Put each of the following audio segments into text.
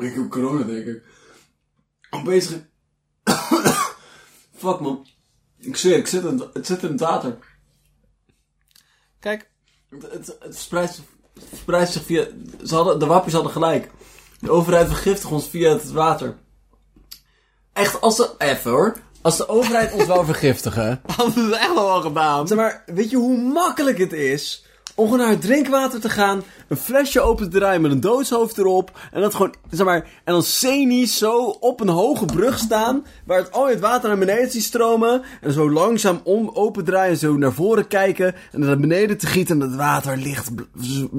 Ik heb corona, denk ik. I'm bezig. Fuck man. Ik zweer, ik zit in, het zit in het water. Kijk, Het, het, het verspreidt, zich- het verspreidt zich via... Ze hadden, de wappies hadden gelijk. De overheid vergiftigt ons via het water. Echt, als ze... Even hoor. Als de overheid ons wou vergiftigen... hadden ze het echt wel gedaan. Zeg maar, weet je hoe makkelijk het is om gewoon naar het drinkwater te gaan, een flesje open te draaien met een doodshoofd erop, en dat gewoon, zeg maar, en dan scenisch zo op een hoge brug staan, waar het al het water naar beneden ziet stromen, en zo langzaam om open draaien, zo naar voren kijken, en naar beneden te gieten, en het water licht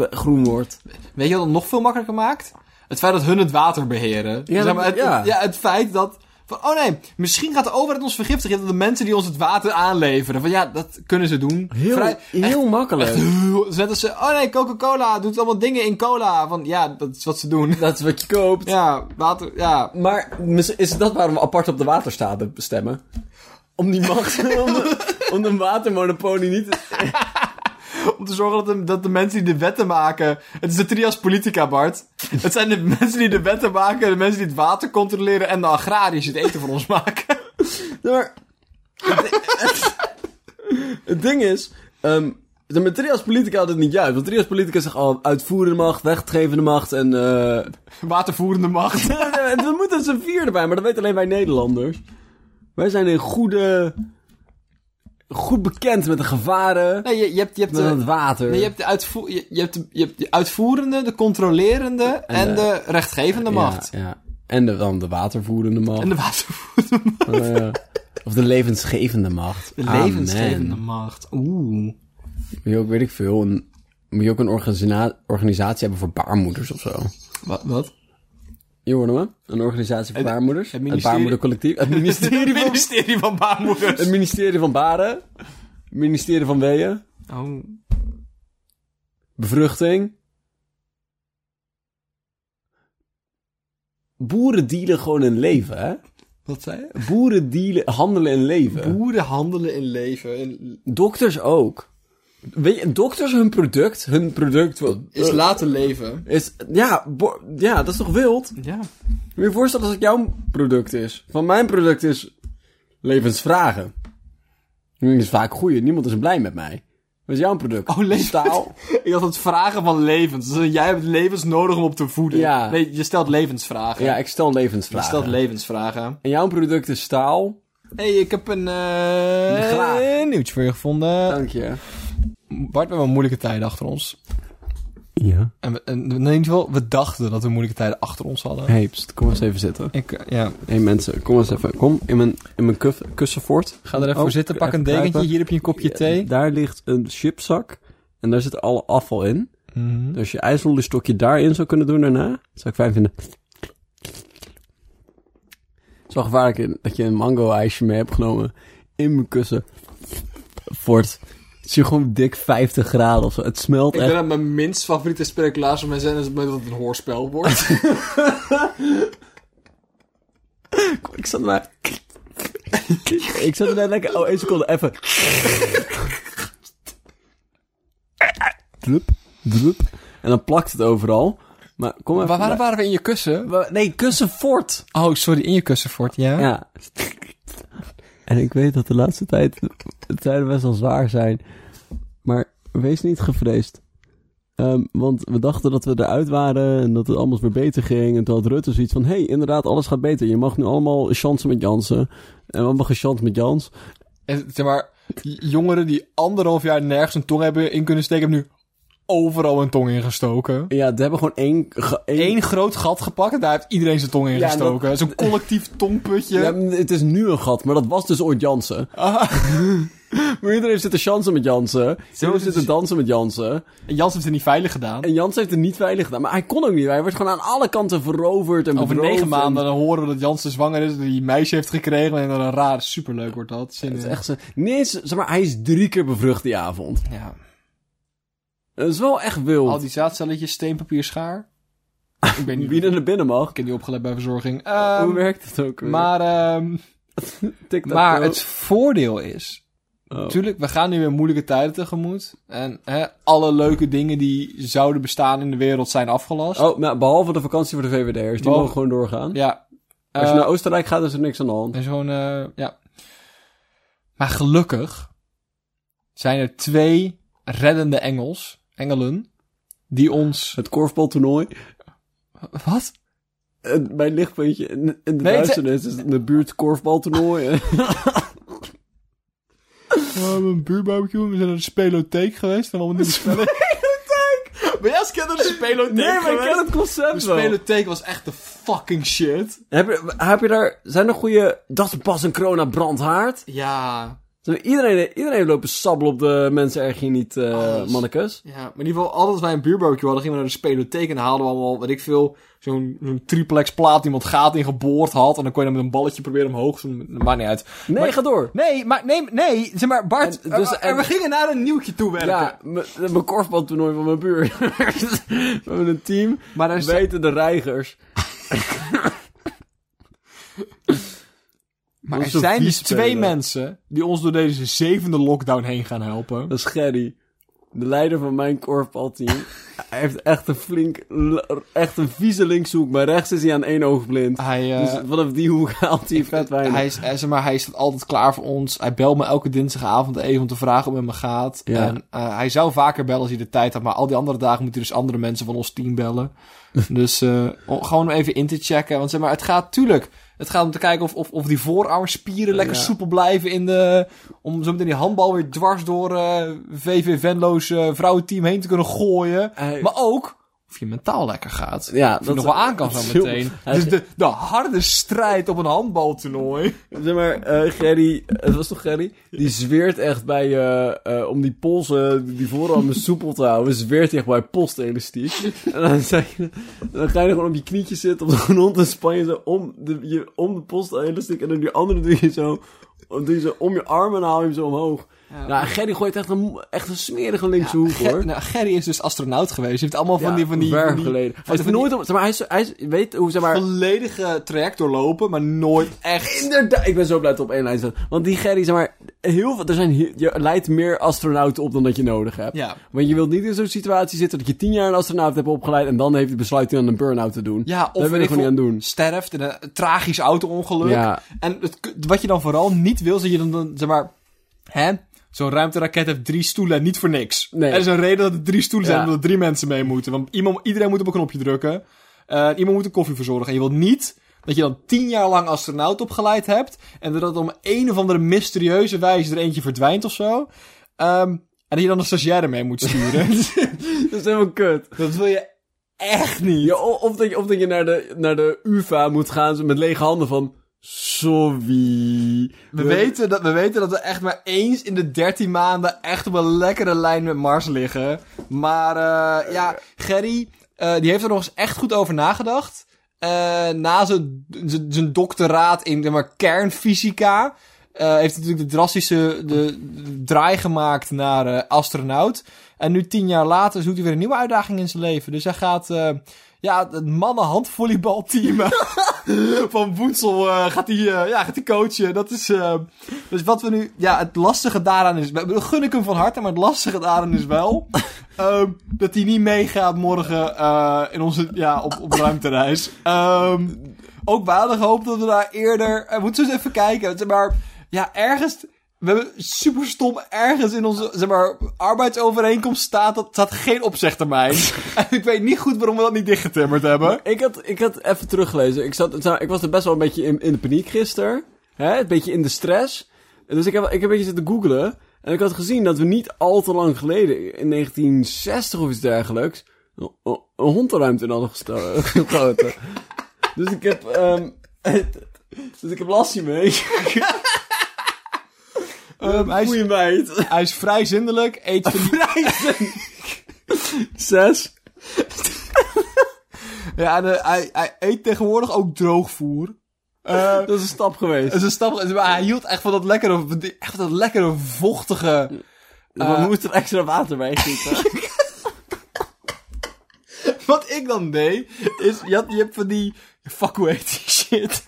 groen wordt. Weet je wat het nog veel makkelijker maakt? Het feit dat hun het water beheren. Ja, zeg maar, het, ja. het- ja, het feit dat... Van, oh nee, misschien gaat de overheid ons vergiftigen. Dat de mensen die ons het water aanleveren. Van ja, dat kunnen ze doen. Heel, Vrij- heel makkelijk. echt heel- Net als ze... Oh nee, Coca-Cola doet allemaal dingen in cola. Van ja, dat is wat ze doen. Dat is wat je koopt. Ja, water... Ja. Maar is dat waarom we apart op de waterstaten stemmen? Om die macht, om, de, om een watermonopolie niet te... Om te zorgen dat de, dat de mensen die de wetten maken... Het is de trias politica, Bart. Het zijn de mensen die de wetten maken, de mensen die het water controleren... en de agrariërs die het eten voor ons maken. Maar, het, het ding is, ehm de met trias politica had het niet juist. Want trias politica zegt al uitvoerende macht, wetgevende macht en... eh Watervoerende macht. we moeten er z'n vier erbij, maar dat weten alleen wij Nederlanders. Wij zijn in goede... Goed bekend met de gevaren Nee, je, je hebt... Je hebt met de- het water. Nee, je hebt de, uitvoer, je, je hebt de, je hebt de uitvoerende, de controlerende en, de- de, rechtgevende macht. Ja. En de, dan de watervoerende macht. En de watervoerende macht. Oh, ja. Of de levensgevende macht. De Amen. levensgevende macht. Oeh. Moet je ook, weet ik veel, een, moet je ook een organisa- organisatie hebben voor baarmoeders of zo. Wat? wat? Een organisatie voor Het- baarmoeders. het Het, baarmoedercollectief. Het ministerie, Het van, ministerie van Baarmoeders. het ministerie van Baren. Het ministerie van Weeën. Oh. Bevruchting. Boeren dealen gewoon in leven, hè? Wat zei je? Boeren dealen, handelen in leven. Boeren handelen in leven. In, Dokters ook. Weet je, dokters hun product, hun product wat- is laten leven. is, ja, bo- ja, dat is toch wild? Ja. Moet je je voorstellen als het jouw product is? Van mijn product is levensvragen. Dat is vaak goeie, niemand is blij met mij. Wat is jouw product? Oh, levens- Staal. Ik had het vragen van levens. Dus jij hebt levens nodig om op te voeden. Ja. Nee, je stelt levensvragen. Ja, ik stel je levensvragen. stelt levensvragen. en jouw product is staal. hey, ik heb een eh Graag. nieuwtje voor je gevonden. Dank je. Bart, we hebben wel moeilijke tijden achter ons. Ja. En, we, en in ieder geval, we dachten dat we moeilijke tijden achter ons hadden. Hey, pst, kom eens even zitten. Ik, eh, ja, Hé hey, mensen, kom eens even. Kom in mijn, in mijn kuf, kussenfort. ga er even Oh, voor zitten, pak een dekentje, kruipen. hier heb je een kopje thee. Daar ligt een chipzak. En daar zit alle afval in. Mhm. Dus als je ijsselstokje daarin zou kunnen doen daarna, zou ik fijn vinden. Het is wel gevaarlijk dat je een mango-ijsje mee hebt genomen in mijn kussen. Fort. Het is hier gewoon dik 50 graden of zo. Het smelt Ik echt. denk dat mijn minst favoriete speculaas van mij zijn is dat het een hoorspel wordt. Ik zat maar... ik zat er net lekker... Oh, één seconde, even. Drup, drup. En dan plakt het overal. Maar kom even... Waar waren, waren we in je kussen? Nee, kussen fort. Oh, sorry, in je kussenfort, ja? Ja. En ik weet dat de laatste tijd de tijden best wel zwaar zijn. Maar wees niet gevreesd. Ehm, want we dachten dat we eruit waren en dat het allemaal weer beter ging. En toen had Rutte zoiets van, hé, hey, inderdaad, alles gaat beter. Je mag nu allemaal chansen met Jansen. En we hebben gechant met Jans. En, zeg maar, jongeren die anderhalf jaar nergens een tong hebben in kunnen steken, hebben nu overal een tong ingestoken. Ja, ze hebben gewoon één... één Eén groot gat gepakt en daar heeft iedereen zijn tong in Ja, gestoken. Zo'n collectief tongputje. Ja, het is nu een gat, maar dat was dus ooit Jansen. maar iedereen zit te chansen met Jansen. Iedereen is zit te het. dansen met Jansen. En Jans heeft het niet veilig gedaan. En Jans heeft het niet veilig gedaan. Maar hij kon ook niet. Hij werd gewoon aan alle kanten veroverd en Over negen en- maanden dan horen we dat Jansen zwanger is, dat hij een meisje heeft gekregen. En dat een raar, superleuk wordt dat. Zin Het is in. echt zo... Nee, zeg maar, hij is drie keer bevrucht die avond. Ja. Dat is wel echt wild. Al die zaadcelletjes, steenpapier, schaar. Ik ben niet Wie er naar binnen mag. Ik heb niet opgelet bij verzorging. Hoe Ehm, werkt het ook weer? maar, ehm, maar het voordeel is Oh. Tuurlijk, we gaan nu weer moeilijke tijden tegemoet. En hè, alle leuke dingen die zouden bestaan in de wereld zijn afgelast. Oh, nou, behalve de vakantie voor de VVD'ers. Die mogen gewoon doorgaan. Ja. Als je Eh, naar Oostenrijk gaat, is er niks aan de hand. En zo'n, eh, ja. Maar gelukkig zijn er twee reddende engels, engelen, die ons... Het korfbaltoernooi. Wat? Mijn lichtpuntje in, in de Nee, duisternis is in de buurt korfbaltoernooi. Oh, een buurbarbecue, we zijn naar de spelotheek geweest en allemaal nieuwe spellen. Spelotheek! Ben jij als kind naar de spelotheek nee, maar ik geweest? ken het De concept wel. spelotheek was echt de fucking shit. Heb je, heb je daar... Zijn er goede... Dat is pas een corona brandhaard. Ja, Iedereen, iedereen heeft lopen sabbelen op de mensen erg hier niet, eh Alles. mannekes. ja, maar in ieder geval, altijd als wij een buurbarbecue hadden, gingen we naar de spelotheek en haalden we allemaal, weet ik veel, zo'n zo'n triplex plaat die iemand gaat in geboord had. En dan kon je dan met een balletje proberen omhoog. Dat maakt niet uit. Nee, Maar- ga door. Nee, maar nee, nee, zeg maar, Bart. En- dus- en, en- we gingen naar een nieuwtje toe werken. Ja, mijn korfbaltoernooi van mijn buurt. We hebben een team. maar daar Weten de reigers. Maar er zijn dus twee mensen die ons door deze zevende lockdown heen gaan helpen. Dat is Gerry. De leider van mijn korfbalteam. Hij heeft echt een flink... Echt een vieze linkshoek. Maar rechts is hij aan één oog blind. Hij, eh, dus vanaf die hoek haalt hij vet weinig. hij, is, zeg maar, hij staat altijd klaar voor ons. Hij belt me elke dinsdagavond even om te vragen hoe het met me gaat. Ja. En eh, hij zou vaker bellen als hij de tijd had. Maar al die andere dagen moet hij dus andere mensen van ons team bellen. dus om- gewoon om even in te checken. Want zeg maar, het gaat tuurlijk. Het gaat om te kijken of, of, of die voorarmspieren lekker Ja. soepel blijven in de... Om zo meteen die handbal weer dwars door eh VV Venlo's eh, vrouwenteam heen te kunnen gooien. Maar ook of je mentaal lekker gaat. ja, Of je nog wel aan kan zo dat meteen. Dus de, de harde strijd op een handbaltoernooi. Zeg maar, eh Gerry, het was toch Gerry? Die zweert echt bij, eh, om die polsen, die voorarmen soepel te houden, zweert hij echt bij postelastiek. en dan, zeg je, dan ga je gewoon op je knietjes zitten op de grond en span je zo om de, je, om de postelastiek en dan die andere doe je zo, doe je zo om je arm en haal je hem zo omhoog. Nou, Gerry gooit echt een, echt een smerige linkse hoek, Ger- hoor. nou, Gerry is dus astronaut geweest. Hij heeft allemaal van Ja, die... Van die, van die geleden. Hij heeft nooit, zeg maar, hij, is, hij is, weet hoe, zeg maar... volledige traject doorlopen, maar nooit echt... Inderdaad, ik ben zo blij dat op één lijn staan. Want die Gerry, zeg maar, heel veel, er zijn, je leidt meer astronauten op dan dat je nodig hebt. Ja. Want je wilt niet in zo'n situatie zitten dat je tien jaar een astronaut hebt opgeleid en dan heeft hij besluit aan een burn-out te doen. Ja, Daar of wil ik gewoon niet aan doen. sterft in een tragisch auto-ongeluk. Ja. En het, wat je dan vooral niet wil, is dat je dan, dan zeg maar... Hè? Zo'n ruimteraket heeft drie stoelen en niet voor niks. Nee. Er is een reden dat er drie stoelen zijn, Ja. omdat er drie mensen mee moeten. Want iemand, iedereen moet op een knopje drukken. Eh, iemand moet een koffie verzorgen. En je wilt niet dat je dan tien jaar lang astronaut opgeleid hebt. En dat om een of andere mysterieuze wijze er eentje verdwijnt of zo. Ehm, en dat je dan een stagiaire mee moet sturen. Dat is helemaal kut. dat wil je echt niet. Ja, of, dat je, of dat je naar de, naar de UvA moet gaan met lege handen van... Sorry. We weten, dat, we weten dat we echt maar eens in de 13 maanden echt op een lekkere lijn met Mars liggen. Maar eh, ja, Gerry, eh, die heeft er nog eens echt goed over nagedacht. Eh, na zijn doctoraat in maar, kernfysica heeft hij natuurlijk de drastische de, draai gemaakt naar astronaut. En nu tien jaar later zoekt hij weer een nieuwe uitdaging in zijn leven. Dus hij gaat... ja, het mannen-handvolleybalteam van Woensel eh, gaat hij eh, ja, gaat hij coachen. Dat is, eh, dus wat we nu... Ja, het lastige daaraan is... We gun ik hem van harte, maar het lastige daaraan is wel... ehm, dat hij niet meegaat morgen in onze... Ja, op, op ruimtereis. Ehm, ook we hadden gehoopt dat we daar eerder... Uh, moeten we eens even kijken. Maar, ja, ergens... We hebben super stom ergens in onze zeg maar, arbeidsovereenkomst staat dat staat geen opzegtermijn. en ik weet niet goed waarom we dat niet dichtgetimmerd hebben. Ik had, ik had even teruggelezen. Ik, zat, ik was er best wel een beetje in, in de paniek gisteren. Hè? Een beetje in de stress. Dus ik heb, ik heb een beetje zitten googlen. En ik had gezien dat we niet al te lang geleden, in 1960 of iets dergelijks, een, een hond de ruimte in hadden gesto- gegoten. dus ik heb, ehm dus ik heb Lassie mee. Ehm, hij, is, meid. hij is vrij zindelijk, eet van die... Zes. Ja, en, eh, hij, hij eet tegenwoordig ook droogvoer. Eh, Dat is een stap geweest. dat is een stap, maar hij hield echt van dat lekkere, echt van dat lekkere vochtige... maar we eh, moeten er extra water bij gieten. Wat ik dan deed, is, je, had, je hebt van die, fuck hoe heet die shit?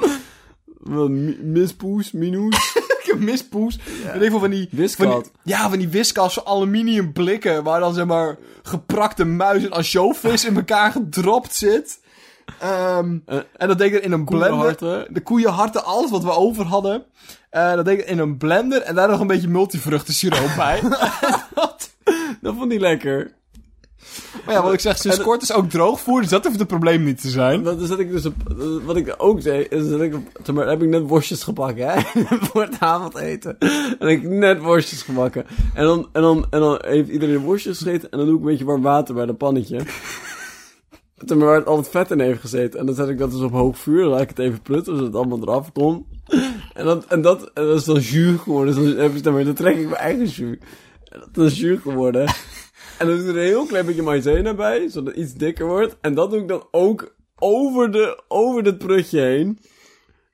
Mispoes, Minoes. mispoes. Weet ik veel, van die... Wiskat. Van die, ja, van die wiskas aluminium blikken. Waar dan zeg maar geprakte muis en ansjovis in elkaar gedropt zit. Ehm, Eh, en dat deed ik in een blender. De koeienharten, alles wat we over hadden. Eh, dat deed ik in een blender. En daar nog een beetje multivruchten siroop bij. Dat vond hij lekker. Maar ja, wat ik zeg, sinds kort is ook droogvoer. Dus dat hoeft het probleem niet te zijn. Dat zat ik dus op, wat ik ook zei, is dat ik op, zeg maar, heb ik net worstjes gebakken, hè, voor het avondeten. En ik net worstjes gebakken. En dan, en dan, en dan heeft iedereen worstjes gegeten en dan doe ik een beetje warm water bij dat pannetje. Maar, waar het al het vet in heeft gezeten. En dan zet ik dat dus op hoog vuur, dan laat ik het even prutten, zodat het allemaal eraf komt. En, dat, en, dat, en dat is dan jus geworden, dus dan, heb maar, dan trek ik mijn eigen jus. En dat is jus geworden. En dan doe ik er een heel klein beetje maïzena bij, zodat het iets dikker wordt. En dat doe ik dan ook over, de, over het prutje heen.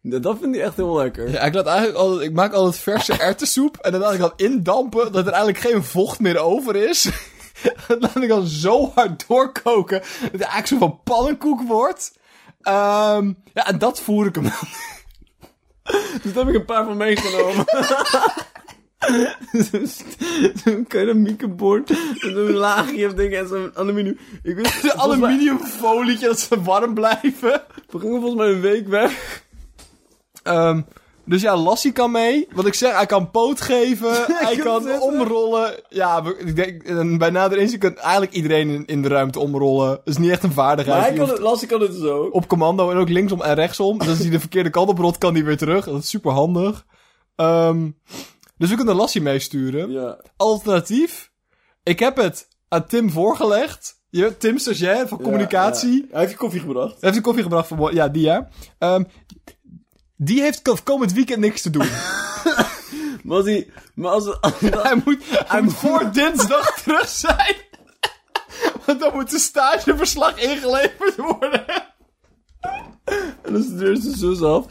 Dat, dat vind ik echt heel lekker. Ja, ik laat eigenlijk altijd, ik maak altijd verse erwtensoep en dan laat ik dan indampen dat er eigenlijk geen vocht meer over is. dat laat ik dan zo hard doorkoken dat het eigenlijk zo van pannenkoek wordt. Ehm, ja, en dat voer ik hem dan. Dus daar heb ik een paar van meegenomen. Zo'n keramiekenbord. En zo'n laagje of dingen en zo'n aluminium. Ik weet, De aluminiumfolietje dat ze warm blijven. We gingen volgens mij een week weg. Ehm, dus ja, Lassie kan mee. Wat ik zeg, hij kan poot geven. hij kan zitten. omrollen. Ja, ik denk, en bij nader inzien kan eigenlijk iedereen in, in de ruimte omrollen. Dat is niet echt een vaardigheid. Maar hij kan het, Lassie kan het dus ook. op commando en ook linksom en rechtsom. Dus als hij de verkeerde kant op rolt, kan hij weer terug. Dat is super handig. Ehm, dus we kunnen Lassie meesturen. Ja. Alternatief, ik heb het aan Tim voorgelegd. Je, Tim stagiair van communicatie. Ja, ja. Hij heeft je koffie gebracht. Hij heeft een koffie gebracht voor... Ja, die ja. Ehm, die heeft ko- komend weekend niks te doen. Maar als hij... Maar als, als, hij moet, hij moet voor dinsdag terug zijn. Want dan moet de stageverslag ingeleverd worden. en dan studeert zijn zus af.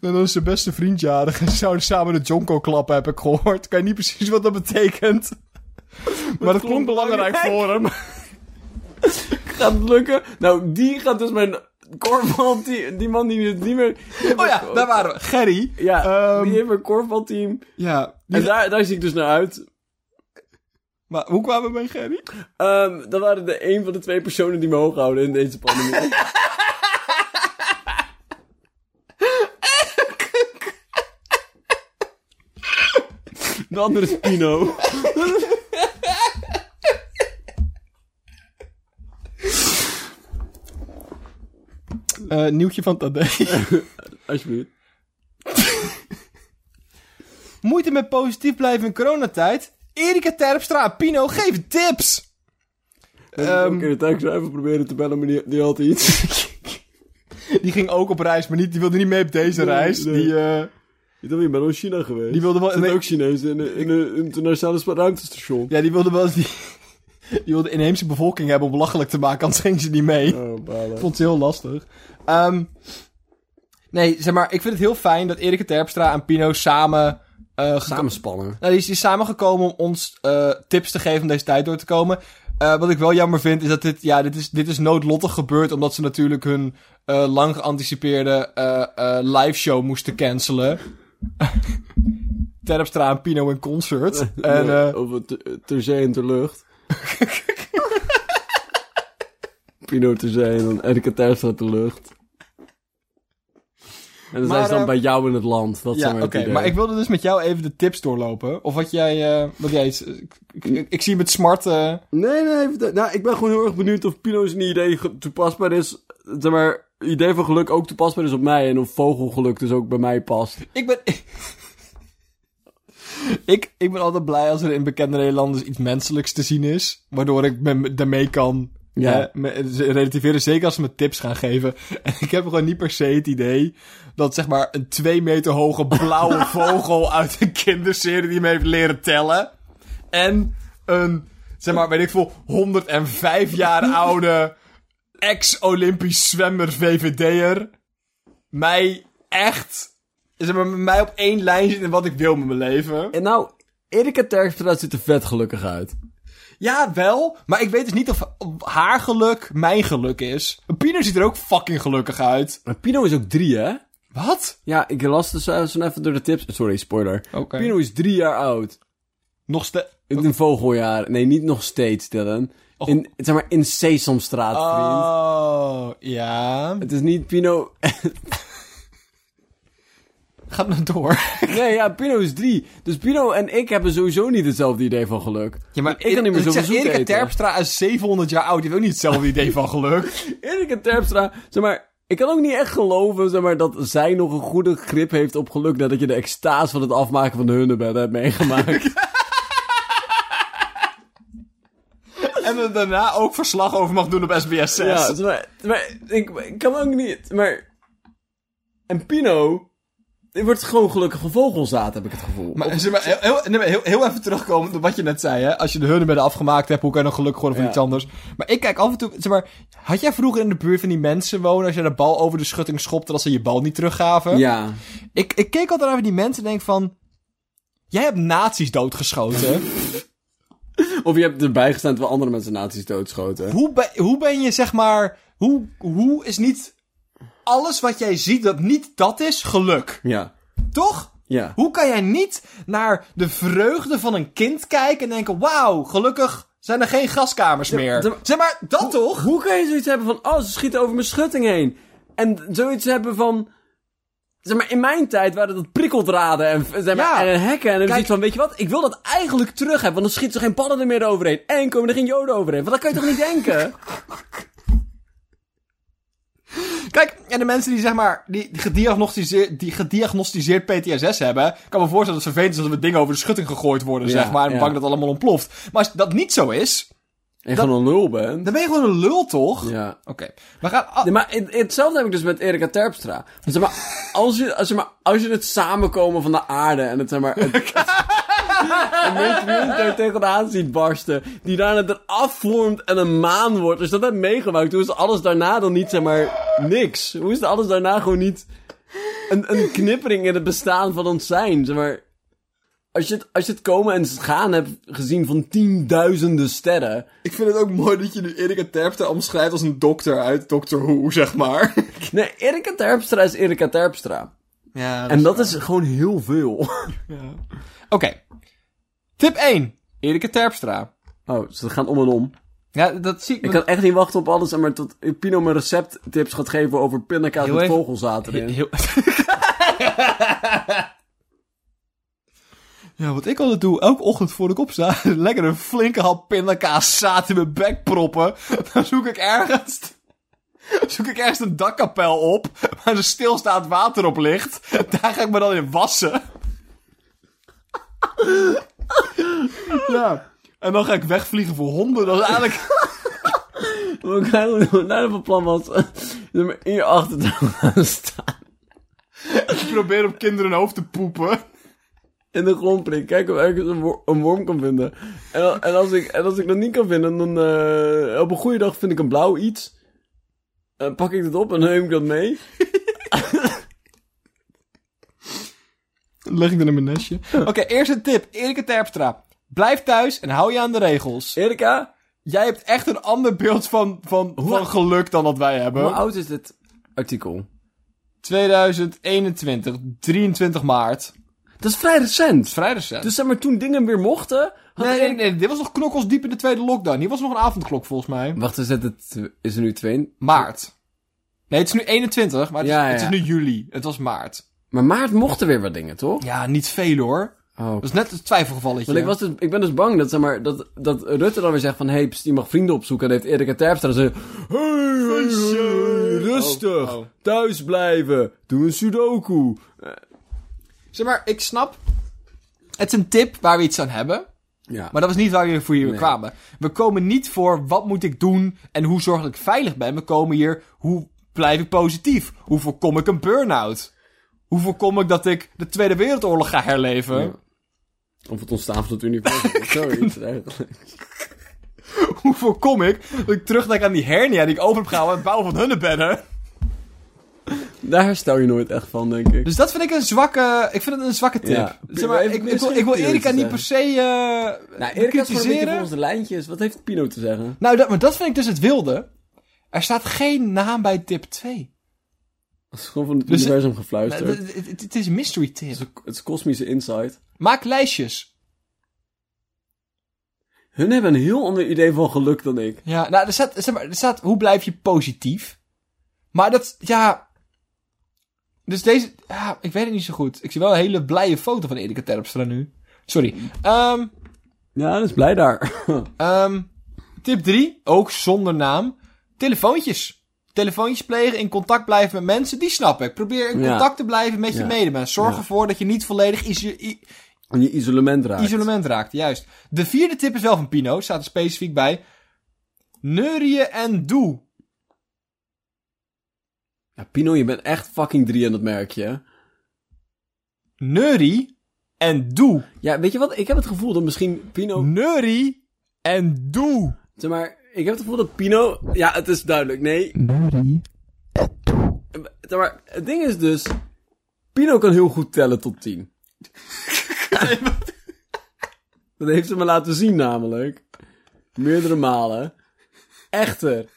Dan is zijn beste vriend jarig en ze zouden samen de Jonko klappen, heb ik gehoord. Ik weet niet precies wat dat betekent. Maar dat klonk belangrijk voor hem. Gaat het lukken? Nou, die gaat dus mijn korfbalteam... Die man die het niet meer... Oh ja, daar waren we. Gerry. Ja, Ehm, die heeft een korfbalteam. Ja. En daar, daar zie ik dus naar uit. maar hoe kwamen we bij Gerry? Ehm dat waren de een van de twee personen die me hoog houden in deze pandemie. De andere is Pino. Eh, nieuwtje van Tadej. Alsjeblieft. Moeite met positief blijven in coronatijd? Erika Terpstra Pino geven tips. Um, Ehm, ik het zo even proberen te bellen, maar die, die had iets. Die ging ook op reis, maar niet, die wilde niet mee op deze reis. nee. Die, eh, Ik ben wel in China geweest. Die wilde wel- zitten nee. ook Chinezen in, een- in een internationale ruimtestation. ja, die wilde wel eens die, die wilde de inheemse bevolking hebben om belachelijk te maken, anders ging ze niet mee. Oh, balen. Vond het heel lastig. Ehm, nee, zeg maar, ik vind het heel fijn dat Erika Terpstra en Pino samen... geko- Samenspannen. Nou, die is, die is samengekomen om ons eh, tips te geven om deze tijd door te komen. Eh, wat ik wel jammer vind, is dat dit, ja, dit is, dit is noodlottig gebeurd, omdat ze natuurlijk hun lang geanticipeerde live show moesten cancelen. Terpstra en Pino in concert. en, Ja, eh, over te- ter zee en ter lucht. Pino ter zee en dan Erika Terstra ter lucht. En dan Maar, zijn ze dan eh, bij jou in het land. Dat ja, zijn oké. idee. Maar ik wilde dus met jou even de tips doorlopen. Of wat jij, eh, wat jij, ik, ik, ik zie met smart, Nee, nee, nou, ik ben gewoon heel erg benieuwd of Pino's idee ge- toepasbaar is. Zeg maar, idee van geluk ook toepasbaar is op mij. En of vogelgeluk dus ook bij mij past. Ik ben. ik, ik ben altijd blij als er in bekende Nederlanders iets menselijks te zien is. Waardoor ik me, daarmee kan Ja. eh, me- relativeren. Zeker als ze me tips gaan geven. En ik heb gewoon niet per se het idee dat zeg maar een twee meter hoge blauwe vogel uit een kinderserie die me heeft leren tellen. En een, zeg maar, weet ik veel, 105 jaar oude ex-Olympisch zwemmer VVD'er mij echt, zeg maar, met mij op één lijn zit in wat ik wil met mijn leven. En nou, Erika Terstra ziet er vet gelukkig uit. Ja, wel, maar ik weet dus niet of haar geluk mijn geluk is. Pino ziet er ook fucking gelukkig uit. Maar Pino is ook drie, hè? Wat? Ja, ik las dus zo zo even door de tips. Sorry, spoiler. Pino is drie jaar oud. Nog steeds... In een vogeljaar. Nee, niet nog steeds, Dylan. In, zeg maar, in Sesamstraat, vriend. Oh, ja. Het is niet Pino... Gaat nou door. Nee, ja, Pino is drie. Dus Pino en ik hebben sowieso niet hetzelfde idee van geluk. Ja, maar ik kan niet meer zeg, zoet Erika. Terpstra is 700 jaar oud. Die heeft ook niet hetzelfde idee van geluk. Erik en Terpstra, zeg maar... Ik kan ook niet echt geloven, zeg maar, dat zij nog een goede grip heeft op geluk... nadat je de extase van het afmaken van de hunnebedden hebt meegemaakt. En er daarna ook verslag over mag doen op SBS 6. ja, zeg maar, maar ik, ik kan ook niet, maar... En Pino... Die wordt gewoon gelukkig vogelzaad, heb ik het gevoel. Maar, zeg maar, heel, heel, heel, heel even terugkomen op wat je net zei, hè. Als je de hunnebedden afgemaakt hebt, hoe kan je dan gelukkig worden van Ja. iets anders? Maar ik kijk af en toe, zeg maar, had jij vroeger in de buurt van die mensen wonen, als je de bal over de schutting schopte, dat ze je bal niet teruggaven? ja. Ik, ik keek altijd naar die mensen en denk van, jij hebt nazi's doodgeschoten. Of je hebt erbij gestaan terwijl andere mensen nazi's doodschoten. hoe, ben, hoe ben je, zeg maar, hoe, hoe is niet alles wat jij ziet dat niet dat is, geluk? Ja. Toch? Ja. Hoe kan jij niet naar de vreugde van een kind kijken en denken: wauw, gelukkig zijn er geen gaskamers meer? zeg maar, dat toch? Hoe kan je zoiets hebben van, oh, ze schieten over mijn schutting heen? En zoiets hebben van... Zeg maar, in mijn tijd waren dat prikkeldraden en, zeg maar, Ja. en hekken. En dan Kijk- zoiets van, weet je wat? Ik wil dat eigenlijk terug hebben, want dan schieten ze geen padden er meer overheen. En komen er geen joden overheen. Want dat kan je toch niet denken? Kijk, en de mensen die zeg maar, die gediagnosticeerd, die gediagnosticeerd PTSS hebben, kan me voorstellen dat het vervelend is dat er dingen over de schutting gegooid worden, Ja, zeg maar, en ja. bang dat het allemaal ontploft. Maar als dat niet zo is, En Dat- gewoon een lul bent. dan ben je gewoon een lul, toch? Ja. Oké, we gaan... ah, Nee, maar het- hetzelfde heb ik dus met Erika Terpstra. Want Zeg maar, als je, als, zeg maar, als je het samenkomen van de aarde en het, zeg maar, het, en mensen daar tegenaan ziet barsten, die daarna eraf vormt en een maan wordt. Als je dat hebt meegemaakt, hoe is alles daarna dan niet, zeg maar, niks? Hoe is alles daarna gewoon niet een, een knippering in het bestaan van ons zijn? Zeg maar, als je, het, als je het komen en het gaan hebt gezien van tienduizenden sterren. Ik vind het ook mooi dat je nu Erika Terpstra omschrijft als een dokter uit Doctor Who, zeg maar. Nee, Erika Terpstra is Erika Terpstra. Ja, En dat is gewoon heel veel. Oké. Tip 1. Erika Terpstra. Oh, ze gaan om en om. Ja, dat zie ik. Ik kan echt niet wachten op alles, maar tot Pino me recepttips gaat geven over pindakaas met vogelzaad erin. Heel... ja, wat ik altijd doe, elke ochtend voor ik opsta, lekker een flinke hap pindakaas zaad in mijn bek proppen. Dan zoek ik ergens, zoek ik ergens een dakkapel op, waar er stilstaand water op ligt. Daar ga ik me dan in wassen. ja. En dan ga ik wegvliegen voor honden. Dat is eigenlijk... Wat ik eigenlijk van plan was, in je achtertuin gaan staan. Ik probeer op kinderen hoofd te poepen. In de grond prikken, kijken of ik ergens een, wor- een worm kan vinden. En, al- en, als ik, en als ik dat niet kan vinden, dan eh, op een goede dag vind ik een blauw iets. En pak ik het op en neem ik dat mee. Leg ik dan in mijn nestje. Oké, eerste tip. Erika Terpstra. Blijf thuis en hou je aan de regels. Erika, Jij hebt echt een ander beeld van, van, van geluk dan dat wij hebben. hoe oud is dit artikel? 2021, 23 maart. Dat is vrij recent. Vrij recent. Dus zeg maar, toen dingen weer mochten... nee, nee, nee, dit was nog knokkels diep in de tweede lockdown. Hier was nog een avondklok volgens mij. Wacht, is het, het, is er nu twee? Maart. Nee, het is nu 21, maar het, Ja, is, het ja. is nu juli. Het was maart. Maar maart mochten weer wat dingen, toch? Ja, niet veel hoor. Oh. Dat is net een twijfelgevalletje. Want ik, was dus, ik ben dus bang dat, zeg maar, dat, dat Rutte dan weer zegt van... Hé, hey, je mag vrienden opzoeken. En heeft Erika Terpstra dan hey, hey, rustig. Oh, oh. Thuis blijven. Doe een sudoku. Zeg maar, ik snap... Het is een tip waar we iets aan hebben. Ja. Maar dat was niet waar we voor hier Nee. kwamen. We komen niet voor wat moet ik doen en hoe zorg ik veilig ben. We komen hier hoe blijf ik positief? Hoe voorkom ik een burn-out? Hoe voorkom ik dat ik de Tweede Wereldoorlog ga herleven? Ja. Of het ontstaan van het universum. of Zoiets eigenlijk. Hoe voorkom ik dat ik terugdenk aan die hernia die ik over heb gehouden aan het bouwen van hunnebedden? Daar herstel je nooit echt van, denk ik. Dus dat vind ik een zwakke, ik vind het een zwakke tip. Ja. Zeg maar, ik, ik, wil, ik wil Erika niet per se eh nou, Erika is lijntjes. Wat heeft Pino te zeggen? Nou, dat, maar dat vind ik dus het wilde. Er staat geen naam bij tip 2. Het is gewoon van het Dus- universum gefluisterd. Het, het- het is een mystery Het tip. is, het is kosmische insight. Maak lijstjes. Hun hebben een heel ander idee van geluk dan ik. Ja, nou, er staat, zeg maar, er staat, hoe blijf je positief? Maar dat, ja... Dus deze, ja, ik weet het niet zo goed. Ik zie wel een hele blije foto van Erika Terpstra nu. Sorry. Ehm Ja, dat is blij daar. ehm tip 3, ook zonder naam. Telefoontjes. Telefoontjes plegen, in contact blijven met mensen, die snap ik. Probeer in Ja. contact te blijven met je medemens. Zorg Ja. ervoor dat je niet volledig iso- i- En je isolement raakt. isolement raakt, juist. De vierde tip is wel van Pino, staat er specifiek bij. Neurieën en doe. Ja, Pino, je bent echt fucking drie aan dat merkje. hè? Neurie en doe. Ja, weet je wat? Ik heb het gevoel dat misschien Pino... Neurie en doe. Zeg maar, ik heb het gevoel dat Pino... Ja, het is duidelijk. Nee. Neurie. Zeg maar, het ding is dus... Pino kan heel goed tellen tot tien. dat heeft ze me laten zien namelijk. Meerdere malen. Echter.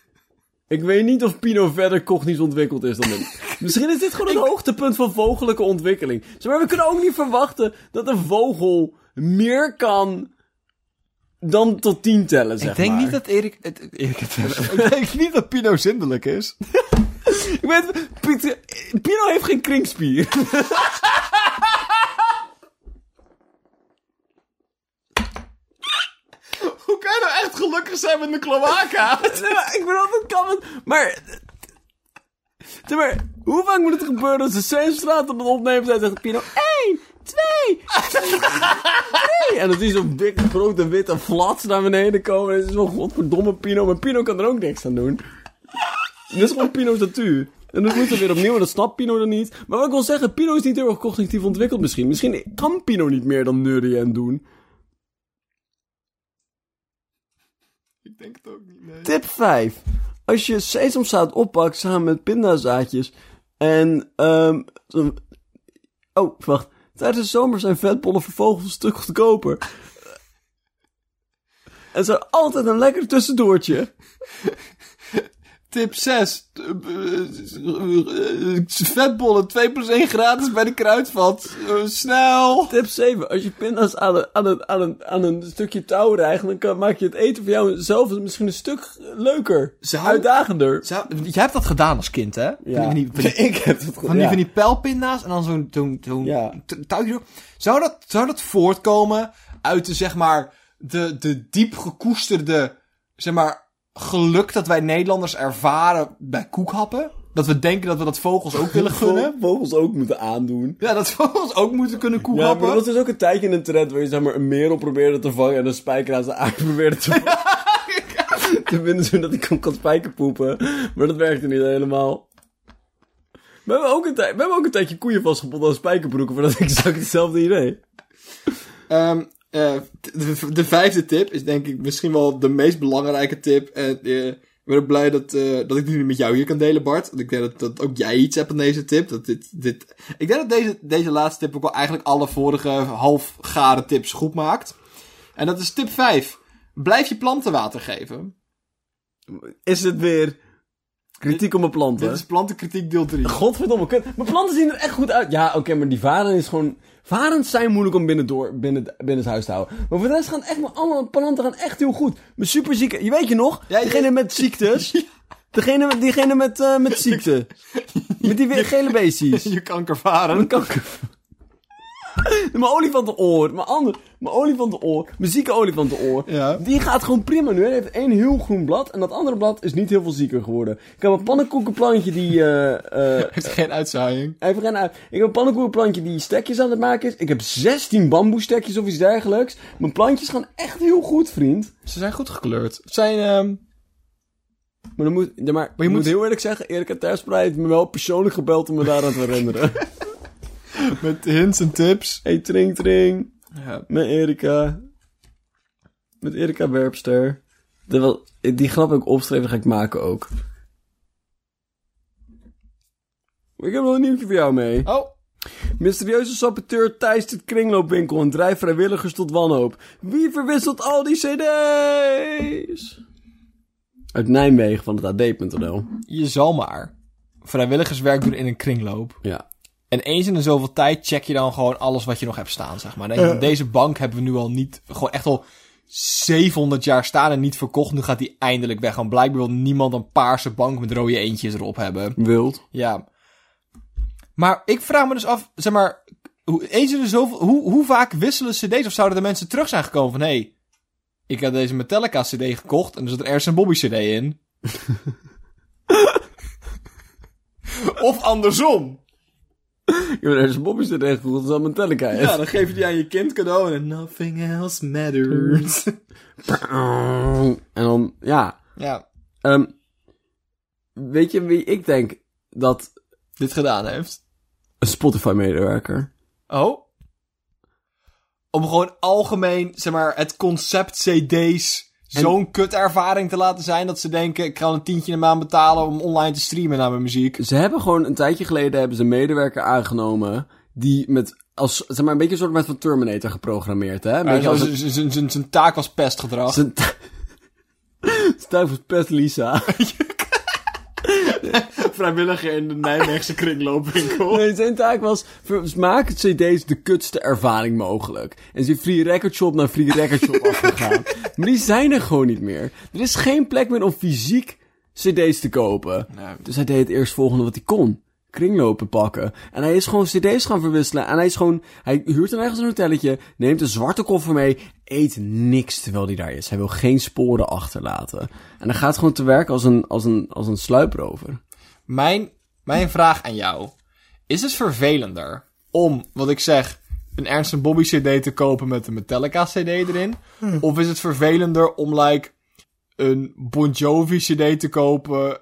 Ik weet niet of Pino verder cognitief ontwikkeld is dan ik. Misschien is dit gewoon het hoogtepunt van vogellijke ontwikkeling. Zeg maar, we kunnen ook niet verwachten dat een vogel meer kan dan tot tien tellen, zeg Ik denk maar. niet dat Erik... Het, Erik het ik denk niet dat Pino zindelijk is. Ik weet, Pino heeft geen kringspier. Je nou echt gelukkig zijn met een kloaka? Ik bedoel, dat kan. Maar. Zeg maar, hoe vaak moet het gebeuren dat ze Sesamstraat op het opnemen zijn en zegt Pino: 1, 2, 3. En zie je zo'n dikke grote witte flats naar beneden komen. En het is zo godverdomme Pino. Maar Pino kan er ook niks aan doen. Dit is gewoon Pino's natuur. En dan moet het weer opnieuw en dat snapt Pino dan niet. Maar wat ik wil zeggen, Pino is niet heel erg cognitief ontwikkeld misschien. Misschien kan Pino niet meer dan neurien doen. Ik denk het ook niet, nee. Tip 5. Als je sesamzaad oppakt samen met pindazaadjes en zo- oh, wacht. Tijdens de zomer zijn vetbollen voor vogels een stuk goedkoper. En zo altijd een lekker tussendoortje. Tip 6. Vetbollen 2 plus 1 gratis bij de kruidvat. Eh, snel. Tip 7. Als je pinda's aan een, aan een, aan een, aan een stukje touw rijgt, dan kan, maak je het eten voor jou zelf misschien een stuk leuker. Zou- Uitdagender. Zou, jij hebt dat gedaan als kind, hè? Ja, Van die, van die, ik heb het goed. van die, van die pijlpinda's en dan zo'n zo'n Ja. t- touwtje. Zou dat, zou dat voortkomen uit de, zeg maar, de, de diep gekoesterde, zeg maar, geluk dat wij Nederlanders ervaren bij koekhappen? Dat we denken dat we dat vogels ook willen gunnen? Vogels ook moeten aandoen. Ja, dat vogels ook moeten kunnen Ja, maar koekhappen? was dus ook een tijdje in een trend waar je zeg maar een merel probeerde te vangen en een spijker aan zijn aard probeerde te vangen. te vinden zodat hij kon, kon spijkerpoepen. Maar dat werkte niet helemaal. We hebben ook een, we hebben ook een tijdje koeien vastgebonden aan spijkerbroeken voor dat exact hetzelfde idee. Ehm, eh, de, de vijfde tip is denk ik misschien wel de meest belangrijke tip. En eh, ik ben ook blij dat, eh, dat ik die nu met jou hier kan delen, Bart. Want ik denk dat, dat ook jij iets hebt aan deze tip. Dat dit, dit... Ik denk dat deze, deze laatste tip ook wel eigenlijk alle vorige halfgare tips goed maakt. En dat is tip 5. Blijf je planten water geven. Is het weer kritiek op mijn planten? Dit is plantenkritiek deel 3. Godverdomme, kut. Mijn planten zien er echt goed uit. Ja, oké, maar die varen is gewoon... Varens zijn moeilijk om binnen, door, binnen, binnen het huis te houden. Maar voor de rest gaan echt mijn alle planten gaan echt heel goed. Mijn superzieke... Je weet je nog? Ja, degene met ziektes. Degene, met- diegene met, eh, met ziekte. met die gele beestjes. Je kankervaren. Mijn kanker. mijn olifantenoor. Mijn, ander, mijn olifantenoor. Mijn zieke olifantenoor. Ja. Die gaat gewoon prima nu. Hij heeft één heel groen blad. En dat andere blad is niet heel veel zieker geworden. Ik heb een pannenkoekenplantje die... eh, eh, Heeft geen uitzaaiing. Even gaan uit. Ik heb een pannenkoekenplantje die stekjes aan het maken is. Ik heb 16 bamboestekjes of iets dergelijks. Mijn plantjes gaan echt heel goed, vriend. Ze zijn goed gekleurd. Het zijn... ehm, Maar, dan moet, ja, maar, je moet, moet- heel eerlijk zeggen, Erika Tersprij heeft me wel persoonlijk gebeld om me daaraan te herinneren. met hints en tips. hey, tring, tring. Ja. Met Erika. Met Erika Werpster. Wel, die grap heb ik opgeschreven, ga ik maken ook. Ik heb nog een nieuwtje voor jou mee. Oh, Mysterieuze saboteur Thijs de kringloopwinkel en drijft vrijwilligers tot wanhoop. Wie verwisselt al die cd's? Uit Nijmegen van het AD.nl. je zal maar. vrijwilligerswerk doen in een kringloop. Ja. En eens in de zoveel tijd check je dan gewoon alles wat je nog hebt staan, zeg maar. Dan denk je, Deze bank hebben we nu al niet, gewoon echt al 700 jaar staan en niet verkocht. Nu gaat die eindelijk weg. Want blijkbaar wil niemand een paarse bank met rode eentjes erop hebben. Wild. Ja. Maar ik vraag me dus af, zeg maar, hoe, eens in de zoveel, hoe, hoe vaak wisselen cd's of zouden de mensen terug zijn gekomen van, hé, hey, ik heb deze Metallica cd gekocht en er zit er ergens een Bobby cd in. of andersom. Ik heb ergens een Bobby CD gegoogeld, dat is al Metallica. hè? Ja, dan geef je die aan je kind cadeau en nothing else matters. En dan, ja. ja, Ehm, weet je wie ik denk dat dit gedaan heeft. een Spotify-medewerker... Oh? Om gewoon algemeen, zeg maar, het concept CD's zo'n kut ervaring te laten zijn dat ze denken, ik ga een tientje in de maand betalen om online te streamen naar mijn muziek. Ze hebben gewoon een tijdje geleden hebben ze een medewerker aangenomen die met als zeg maar een beetje een soort met van Terminator geprogrammeerd, hè? Als Zijn- taak was pestgedrag. zijn Stuif was pest Lisa. Vrijwilliger in de Nijmeegse kringloopwinkel. Nee, zijn taak was, maak het cd's de kutste ervaring mogelijk. En ze Free Record Shop naar Free Record Shop afgegaan. Maar die zijn er gewoon niet meer. Er is geen plek meer om fysiek cd's te kopen. Dus hij deed het eerst volgende wat hij kon. Kringlopen pakken. En hij is gewoon cd's gaan verwisselen. En hij is gewoon, hij huurt dan ergens een hotelletje, neemt een zwarte koffer mee, eet niks terwijl hij daar is. Hij wil geen sporen achterlaten. En dan gaat gewoon te werk als een, als een, als een sluiprover. Mijn, mijn vraag aan jou. Is het vervelender om, wat ik zeg, een Ernst Bobby CD te kopen met een Metallica CD erin? Of is het vervelender om, like, een Bon Jovi CD te kopen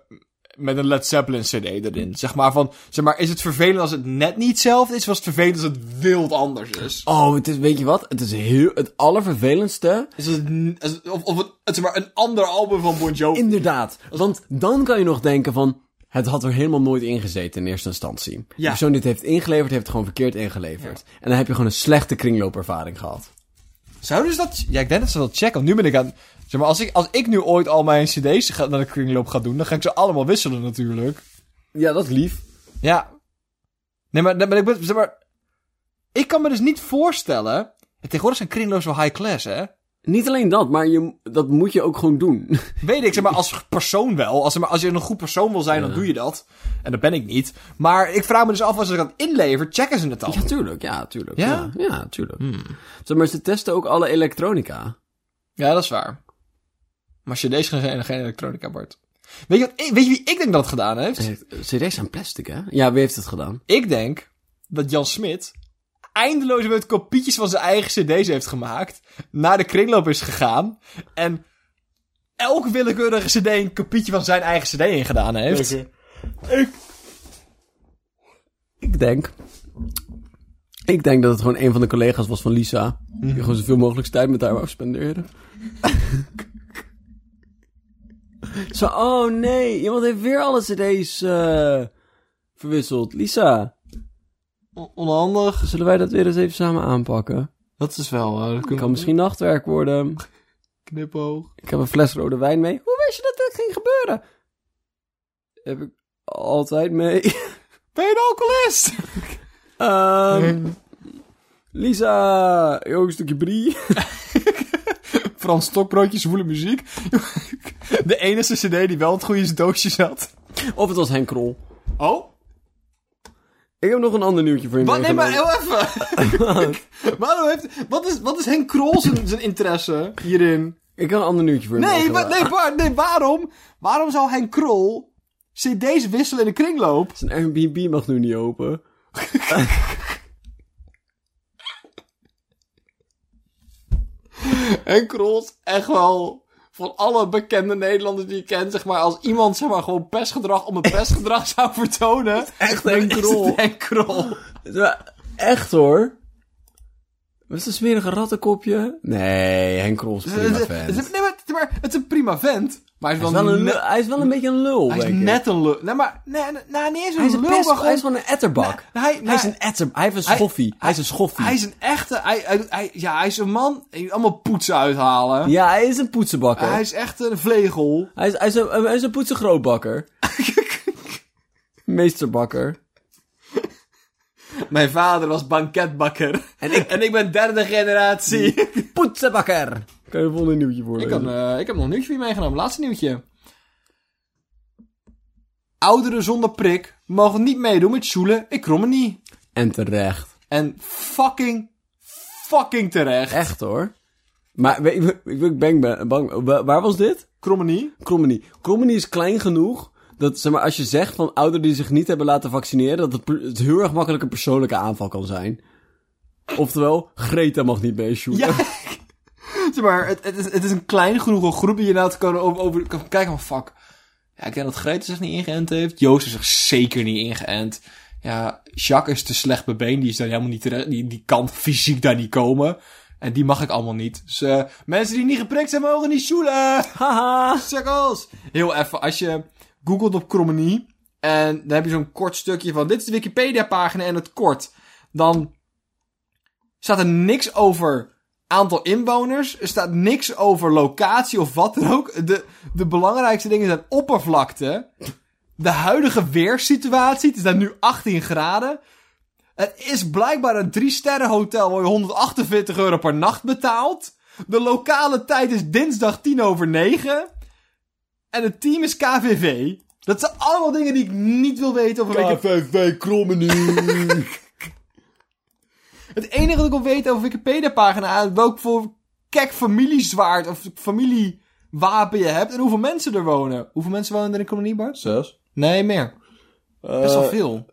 met een Led Zeppelin CD erin? Zeg maar van, zeg maar, is het vervelend als het net niet hetzelfde is? Of is het vervelend als het wild anders is? Oh, het is, weet je wat? Het is heel, het allervervelendste. Is het, n- is het- of, of het, het is maar een ander album van Bon Jovi? Inderdaad. Want dan kan je nog denken van... Het had er helemaal nooit ingezeten in eerste instantie. De Ja. persoon die het heeft ingeleverd, heeft het gewoon verkeerd ingeleverd. En dan heb je gewoon een slechte kringloopervaring gehad. Zouden ze dat... Ja, ik denk dat ze dat checken. Want nu ben ik aan... Zeg maar, als ik, als ik nu ooit al mijn cd's ga, naar de kringloop ga doen, dan ga ik ze allemaal wisselen natuurlijk. Ja, dat is lief. Ja. Nee, maar, maar ik ben... Zeg maar... Ik kan me dus niet voorstellen... en Tegenwoordig zijn kringloop's wel high class, hè? Niet alleen dat, maar je, dat moet je ook gewoon doen. Weet ik, zeg maar, als persoon wel. Als, maar, als je een goed persoon wil zijn, dan doe je dat. En dat ben ik niet. Maar ik vraag me dus af, als ze dat inlever, checken ze het dan? Ja, tuurlijk. Ja, tuurlijk. Ja? Ja, ja tuurlijk. Zeg maar, ze testen ook alle elektronica. Ja, dat is waar. Maar cd's gaan geen, geen elektronica, Bart. Weet je, wat, weet je wie ik denk dat het gedaan heeft? Eh, CD's zijn plastic, hè? Ja, wie heeft het gedaan? Ik denk dat Jan Smit eindeloos met kopietjes van zijn eigen cd's heeft gemaakt, naar de kringloop is gegaan en elke willekeurige cd een kopietje van zijn eigen cd ingedaan heeft. Ik... Ik denk... Ik denk dat het gewoon een van de collega's was van Lisa. Die gewoon zoveel mogelijk tijd met haar wou spenderen. Zo, oh nee, iemand heeft weer alle cd's eh, verwisseld. Lisa, Onhandig. zullen wij dat weer eens even samen aanpakken? Dat is wel, uh, dat kan misschien nachtwerk worden. knipoog. Ik heb een fles rode wijn mee. Hoe wist je dat dit ging gebeuren? Heb ik altijd mee. Ben je een alcoholist? Ehm Lisa, joh, een stukje brie. Frans Stokbroodje, zwoele muziek. De enige cd die wel het goede doosje zat. Of het was Henk Krol. Oh? Ik heb nog een ander nieuwtje voor je Wat? Nee, maar heel even. Waarom heeft, wat, is, wat is Henk Krol zijn, zijn interesse hierin? Ik heb een ander nieuwtje voor je Nee, wa- nee, nee, waarom? Waarom zou Henk Krol cd's wisselen in de kringloop? Zijn Airbnb mag nu niet open. Henk Krol is echt wel van alle bekende Nederlanders die je kent, zeg maar, als iemand zeg maar gewoon pestgedrag om een pestgedrag zou vertonen. Echt is Krol. wel Echt hoor. Was een smerige rattenkopje? Nee, Henk Krol is een prima het- nee, maar, maar het is een prima vent. Maar hij is Hij wel, is, wel een, net- lul- hij is wel een beetje een lul, hij is net een lul. Nee, maar, nee, nee, nee, een Hij is een lul, maar hij is gewoon- gewoon een etterbak. Nee, hij- hij is een etter, hij heeft een Hij- schoffie. Hij, is een schoffie. Hij is een echte, hij, hij, ja, hij is een man, allemaal poetsen uithalen. Ja, hij is een poetsenbakker. Hij is echt een vlegel. Hij is, hij is een, hij is een poetsengrootbakker. Meesterbakker. Mijn vader was banketbakker. En ik, en ik ben derde generatie. Poetsenbakker. Kan je een volgende nieuwtje ik, voorlezen? kan, eh, ik heb nog een nieuwtje voor je meegenomen. Laatste nieuwtje. Ouderen zonder prik mogen niet meedoen met Sjoelen. Ik krom het niet. En terecht. En fucking, fucking terecht. Echt hoor. Maar ik, ik, ik ben bang, bang. Wa- Waar was dit? Krommenie. Krommenie. Krommenie is klein genoeg dat, zeg maar, als je zegt van ouderen die zich niet hebben laten vaccineren, dat het, heel erg makkelijk een persoonlijke aanval kan zijn. Oftewel, Greta mag niet mee shooten. Ja. zeg maar, het, het, is, het is een klein genoeg groep die je nou te kan over, over kan kijken van fuck. Ja, ik denk dat Greta zich niet ingeënt heeft. Joost is zich zeker niet ingeënt. Ja, Jacques is te slecht bebeen. Die is daar helemaal niet terecht. Die, die kan fysiek daar niet komen. En die mag ik allemaal niet. Dus eh, mensen die niet geprikt zijn, mogen niet shoelen. Haha. Sukkels! Heel even, als je googelt op Krommenie. En dan heb je zo'n kort stukje van. Dit is de Wikipedia-pagina en het kort. Dan staat er niks over aantal inwoners. Er staat niks over locatie of wat dan ook. De, de belangrijkste dingen zijn oppervlakte. De huidige weersituatie. Het is daar nu 18 graden. Het is blijkbaar een 3-sterren hotel waar je 148 euro per nacht betaalt. De lokale tijd is dinsdag 10 over 9. En het team is KVV. Dat zijn allemaal dingen die ik niet wil weten over. KVV Krommenie. Het enige dat ik wil weten over Wikipedia-pagina is welk voor kek familiezwaard of familiewapen je hebt en hoeveel mensen er wonen. Hoeveel mensen wonen er in kolonie, Bart? Zes. Nee, meer. Best wel Eh, veel.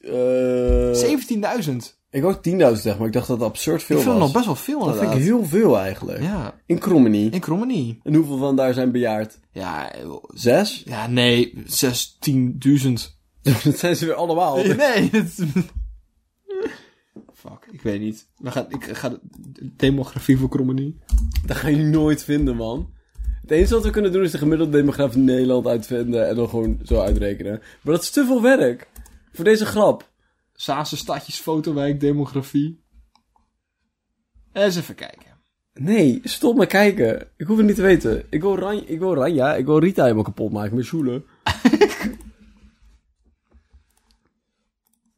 eh, 17.000. ik ook 10.000 zeg, maar ik dacht dat het absurd veel Ik vind was. nog best wel veel dat vind ik heel veel eigenlijk. Ja, In Krommenie. in Krommenie. En hoeveel van daar zijn bejaard? Ja, Zes? ja, nee, 16.000. dat zijn ze weer allemaal. Nee, het... Fuck, ik weet niet. We gaan, ik ga de demografie voor Krommenie. Dat ga je nooit vinden, man. Het enige wat we kunnen doen is de gemiddelde demografie in Nederland uitvinden en dan gewoon zo uitrekenen. Maar dat is te veel werk. Voor deze grap. Saanse stadjes, fotowijk, demografie. Eens even kijken. Nee, stop maar kijken. Ik hoef het niet te weten. Ik wil, Ran ik wil Ranja, ik wil Rita helemaal kapot maken met Sjoelen.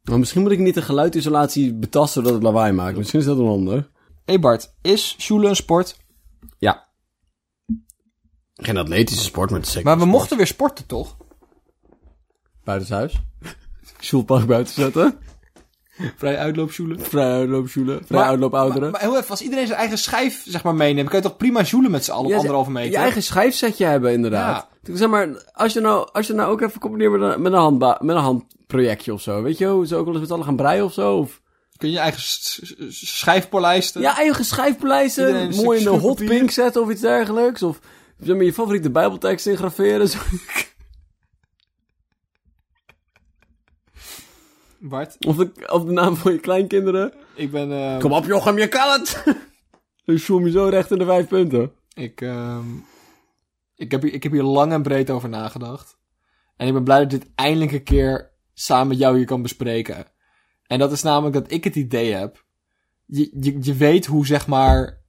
maar misschien moet ik niet de geluidisolatie betasten dat het lawaai maakt. Misschien is dat wel handig. Hey Bart, is Sjoelen een sport? Ja. Geen atletische sport, maar het is zeker Maar we een sport. mochten weer sporten, toch? Buitenshuis. Sjoelpark buiten zetten. Vrij uitloop Sjoelen. Vrij uitloop Sjoelen. Vrij uitloop ouderen. Maar, maar heel even, als iedereen zijn eigen schijf zeg maar meeneemt, kan je toch prima Sjoelen met z'n allen op Ja, anderhalve meter? Je eigen schijfsetje hebben, inderdaad. Zeg maar, als je nou, als je nou ook even combineert met een, met een, handba- met een handprojectje of zo. Weet je, hoe ze ook wel eens met allen gaan breien of zo. Of... Kun je je eigen s- s- schijf polijsten? Ja, eigen een Mooi in een hot pink zetten of iets dergelijks. Of zeg maar, je favoriete bijbeltekst ingraveren. Zo. Bart, Of, de, of de naam van je kleinkinderen. ik ben... eh, Kom op Jochem, je kan het! Dan zoom je zo recht in de vijf punten. Ik, ehm, ik, heb hier, ik heb hier lang en breed over nagedacht. En ik ben blij dat ik dit eindelijk een keer samen met jou hier kan bespreken. En dat is namelijk dat ik het idee heb. Je, je, je weet hoe, zeg maar.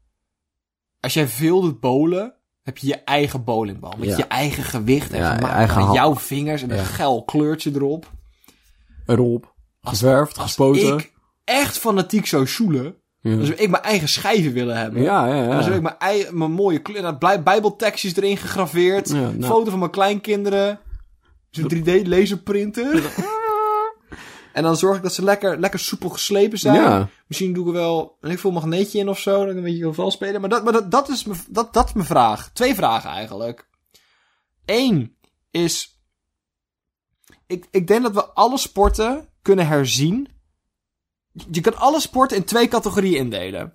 Als jij veel doet bolen, heb je je eigen bowlingbal. Met Ja. je eigen gewicht en Ja, gemaakt eigen hand. jouw vingers en een geil kleurtje erop. Erop. Als gespoten. ik echt fanatiek zou sjoelen, Ja. dan zou ik mijn eigen schijven willen hebben. ja, ja, En dan zou ja. ik mijn, ei- mijn mooie kleur, bijbeltekstjes erin gegraveerd. Ja, nou. Foto van mijn kleinkinderen. Zo'n 3D laserprinter. en dan zorg ik dat ze lekker, lekker soepel geslepen zijn. Ja. Misschien doe ik er wel een veel magneetje in of zo. Dan weet je wel wel spelen. Maar, dat, maar dat, dat, is mijn, dat, dat is mijn vraag. Twee vragen eigenlijk. Eén is... Ik, ik denk dat we alle sporten kunnen herzien. Je kan alle sporten in twee categorieën indelen.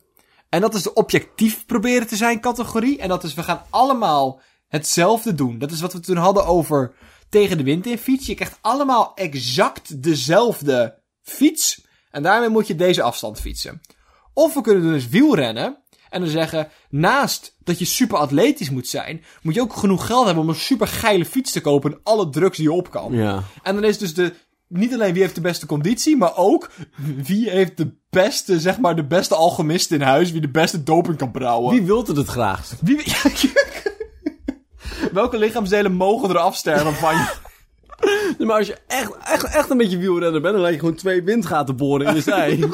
En dat is de objectief proberen te zijn categorie. En dat is we gaan allemaal hetzelfde doen. Dat is wat we toen hadden over tegen de wind in fiets. Je krijgt allemaal exact dezelfde fiets. En daarmee moet je deze afstand fietsen. Of we kunnen is wielrennen. En dan zeggen, naast dat je super atletisch moet zijn, moet je ook genoeg geld hebben om een super geile fiets te kopen en alle drugs die je op kan. Ja. En dan is dus de, niet alleen wie heeft de beste conditie, maar ook wie heeft de beste, zeg maar, de beste alchemist in huis, wie de beste doping kan brouwen. Wie wilt het het graagst? Wie, Welke lichaamsdelen mogen er afsterven van je? Maar als je echt, echt, echt een beetje wielrenner bent, dan laat je gewoon twee windgaten boren in je zij.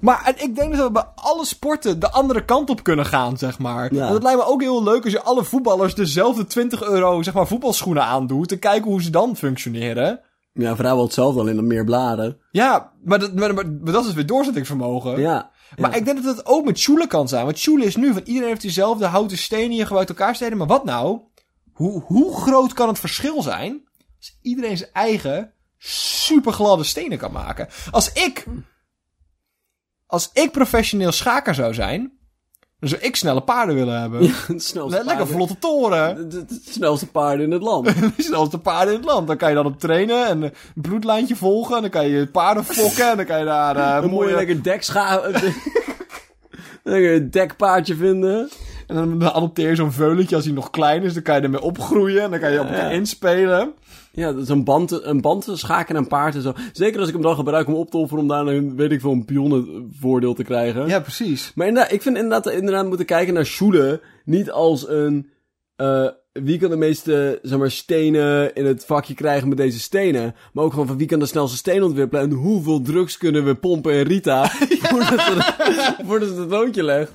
Maar en ik denk dat we bij alle sporten de andere kant op kunnen gaan, zeg maar. Ja. En dat lijkt me ook heel leuk als je alle voetballers dezelfde 20 euro, zeg maar, voetbalschoenen aandoet. Te kijken hoe ze dan functioneren. Ja, vrijwel hetzelfde, alleen dan meer bladen. Ja, maar dat, maar, maar, maar dat is weer doorzettingsvermogen. Ja. Maar ik denk dat het ook met Schule kan zijn. Want Schule is nu van iedereen heeft diezelfde houten stenen hier uit elkaar steden. Maar wat nou? Hoe, hoe groot kan het verschil zijn als iedereen zijn eigen supergladde stenen kan maken? Als ik, als ik professioneel schaker zou zijn, dan zou ik snelle paarden willen hebben. Lekker paarden- vlotte toren. Het snelste paarden in het land. De snelste paarden in het land. Dan kan je dan op trainen en een bloedlijntje volgen. En dan kan je paarden fokken. En dan kan je daar eh moet mooie... lekker dekscha... lekker een dekpaardje vinden. En dan adopteer je zo'n veulentje als hij nog klein is. Dan kan je ermee opgroeien. En dan kan je op elkaar Ja. inspelen. Ja, dat is een band, een band te schaken en een paard en zo. Zeker als ik hem dan gebruik om op te offeren om daar een, weet ik veel, een pionnenvoordeel te krijgen. Ja, precies. Maar inderdaad, ik vind inderdaad, inderdaad moeten kijken naar Schule niet als een, eh, wie kan de meeste, zeg maar, stenen in het vakje krijgen met deze stenen. Maar ook gewoon van wie kan de snelste steen ontwikkelen en hoeveel drugs kunnen we pompen in Rita voordat, ze, voordat ze het loodje legt.